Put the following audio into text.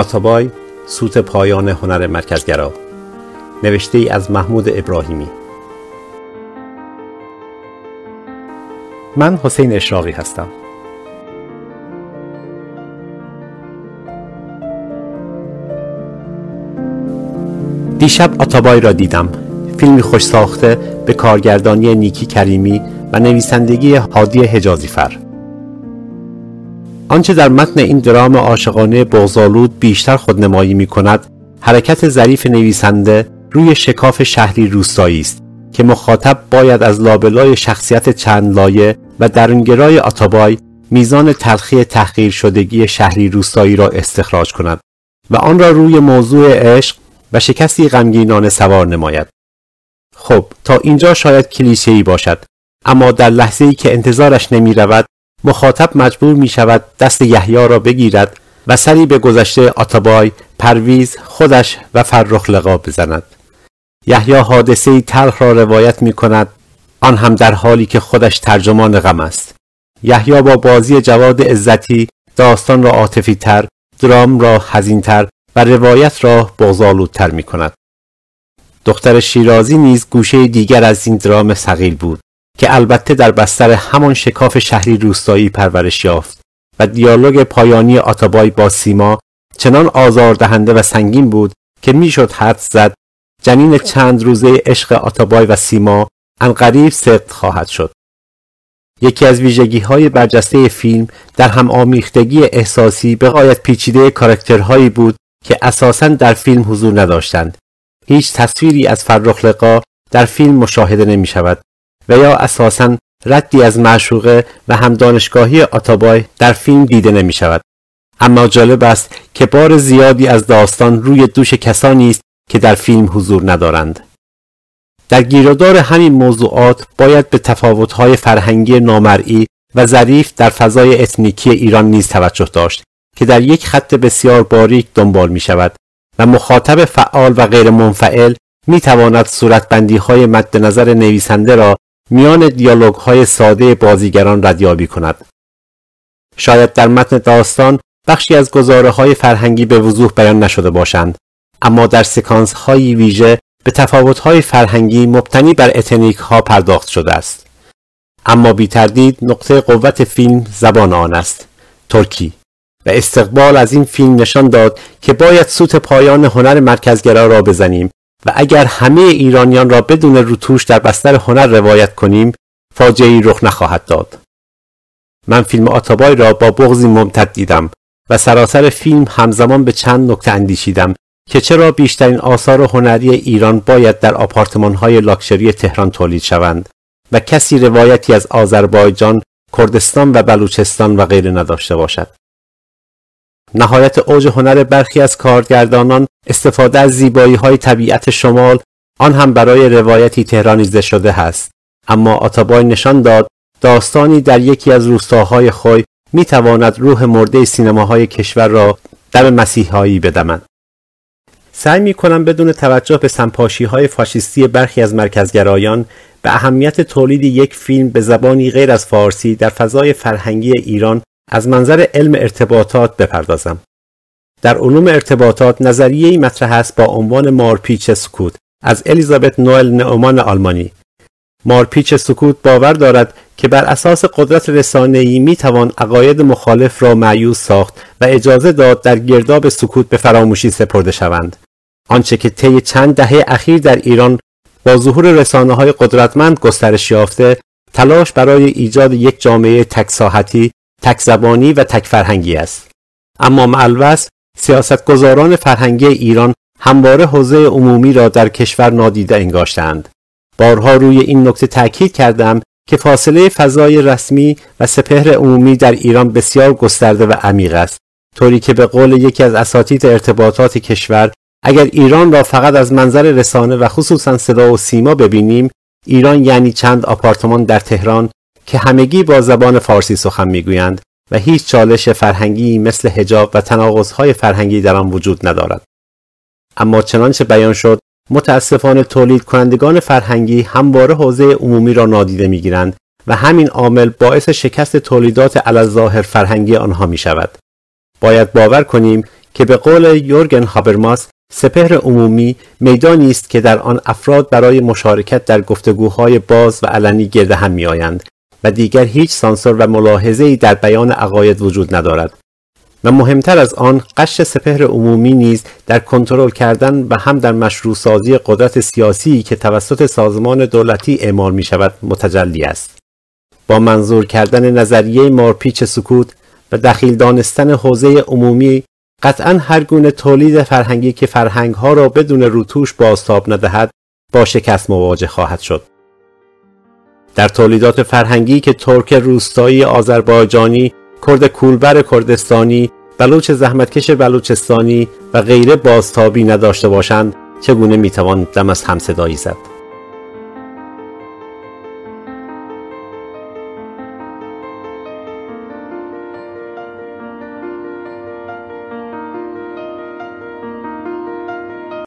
آتابای سوت پایان هنر مرکزگرا. نوشته ای از محمود ابراهیمی. من حسین اشراقی هستم. دیشب آتابای را دیدم. فیلمی خوش ساخته به کارگردانی نیکی کریمی و نویسندگی هادی حجازی فر. آنچه در متن این درام عاشقانه بغزالود بیشتر خودنمایی می کند حرکت ظریف نویسنده روی شکاف شهری روستایی است که مخاطب باید از لابلای شخصیت چند لایه و درونگرای آتابای میزان تلخی تحقیر شدگی شهری روستایی را استخراج کند و آن را روی موضوع عشق و شکستی غمگینانه سوار نماید. خب تا اینجا شاید کلیشه ای باشد اما در لحظه ای که انتظارش نمی رود مخاطب مجبور می شود دست یحیی را بگیرد و سری به گذشته آتابای، پرویز، خودش و فرخ لقا بزند. یحیی حادثه تلخ را روایت می کند آن هم در حالی که خودش ترجمان غم است. یحیی با بازی جواد عزتی داستان را عاطفی تر، درام را حزین تر و روایت را بغض‌آلودتر می کند. دختر شیرازی نیز گوشه دیگر از این درام سقیل بود که البته در بستر همان شکاف شهری روستایی پرورش یافت و دیالوگ پایانی آتابای با سیما چنان آزاردهنده و سنگین بود که می‌شد حد زد جنین چند روزه عشق آتابای و سیما انقریب صدق خواهد شد. یکی از ویژگی های برجسته فیلم در هم آمیختگی احساسی به غایت پیچیده کارکترهایی بود که اساسا در فیلم حضور نداشتند. هیچ تصویری از فرخ در فیلم مشاهده نمی شود و یا اساسا ردی از معشوقه و هم دانشگاهی آتابای در فیلم دیده نمی شود. اما جالب است که بار زیادی از داستان روی دوش کسانی است که در فیلم حضور ندارند. در گیرودار همین موضوعات باید به تفاوت‌های فرهنگی نامرئی و ظریف در فضای اتنیکی ایران نیز توجه داشت که در یک خط بسیار باریک دنبال می شود و مخاطب فعال و غیر منفعل می تواند صورتبندی های مد نظر نویسنده را میان دیالوگ های ساده بازیگران ردیابی کند. شاید در متن داستان بخشی از گزاره های فرهنگی به وضوح بیان نشده باشند اما در سکانس های ویژه به تفاوت های فرهنگی مبتنی بر ethnic ها پرداخت شده است اما بی تردید نقطه قوت فیلم زبان آن است ترکی و استقبال از این فیلم نشان داد که باید سوت پایان هنر مرکزگرا را بزنیم و اگر همه ایرانیان را بدون روتوش در بستر هنر روایت کنیم فاجعه رخ نخواهد داد من فیلم آتابای را با بغزی ممتد دیدم و سراسر فیلم همزمان به چند نکته اندیشیدم که چرا بیشترین آثار هنری ایران باید در آپارتمان های لاکچری تهران تولید شوند و کسی روایتی از آذربایجان، کردستان و بلوچستان و غیره نداشته باشد. نهایت اوج هنر برخی از کارگردانان استفاده از زیبایی های طبیعت شمال آن هم برای روایتی تهرانیزده شده است. اما آتابای نشان داد داستانی در یکی از روستاهای خوی می تواند روح مرده سینماهای کشور را در مسیحایی بدمد. سعی می کنم بدون توجه به سمپاشی های فاشیستی برخی از مرکزگرایان به اهمیت تولید یک فیلم به زبانی غیر از فارسی در فضای فرهنگی ایران از منظر علم ارتباطات بپردازم. در علوم ارتباطات نظریه‌ای مطرح است با عنوان مارپیچ سکوت از الیزابت نوئل نئومان آلمانی. مارپیچ سکوت باور دارد که بر اساس قدرت رسانه‌ای می توان عقاید مخالف را معیوز ساخت و اجازه داد در گرداب سکوت به فراموشی سپرده شوند. آنچه که طی چند دهه اخیر در ایران با ظهور رسانه های قدرتمند گسترش یافته تلاش برای ایجاد یک جامعه تکساحتی تک زبانی و تک فرهنگی است. اما معلوس سیاستگزاران فرهنگی ایران همواره حوزه عمومی را در کشور نادیده انگاشتند. بارها روی این نکته تاکید کردم که فاصله فضای رسمی و سپهر عمومی در ایران بسیار گسترده و عمیق است طوری که به قول یکی از اساتید ارتباطات کشور اگر ایران را فقط از منظر رسانه و خصوصا صدا و سیما ببینیم ایران یعنی چند آپارتمان در تهران که همگی با زبان فارسی سخن می‌گویند و هیچ چالش فرهنگی مثل هجاب و تناقض‌های فرهنگی در آن وجود ندارد اما چنانچه بیان شد متاسفانه تولید کنندگان فرهنگی همواره حوزه عمومی را نادیده می‌گیرند و همین عامل باعث شکست تولیدات ظاهر فرهنگی آنها می شود. باید باور کنیم که به قول یورگن هابرماس سپهر عمومی میدانی است که در آن افراد برای مشارکت در گفتگوهای باز و علنی گرد هم میآیند و دیگر هیچ سانسور و ملاحظه ای در بیان عقاید وجود ندارد. و مهمتر از آن قش سپهر عمومی نیز در کنترل کردن و هم در مشروع سازی قدرت سیاسی که توسط سازمان دولتی اعمال می شود متجلی است. با منظور کردن نظریه مارپیچ سکوت و دخیل دانستن حوزه عمومی قطعا هر گونه تولید فرهنگی که فرهنگ ها را بدون روتوش بازتاب ندهد با شکست مواجه خواهد شد. در تولیدات فرهنگی که ترک روستایی آذربایجانی کرد کولبر کردستانی بلوچ زحمتکش بلوچستانی و غیره بازتابی نداشته باشند چگونه می‌توان دم از همصدایی زد؟